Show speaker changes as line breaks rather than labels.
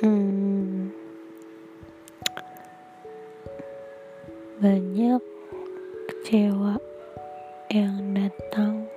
hmm, banyak kecewa yang datang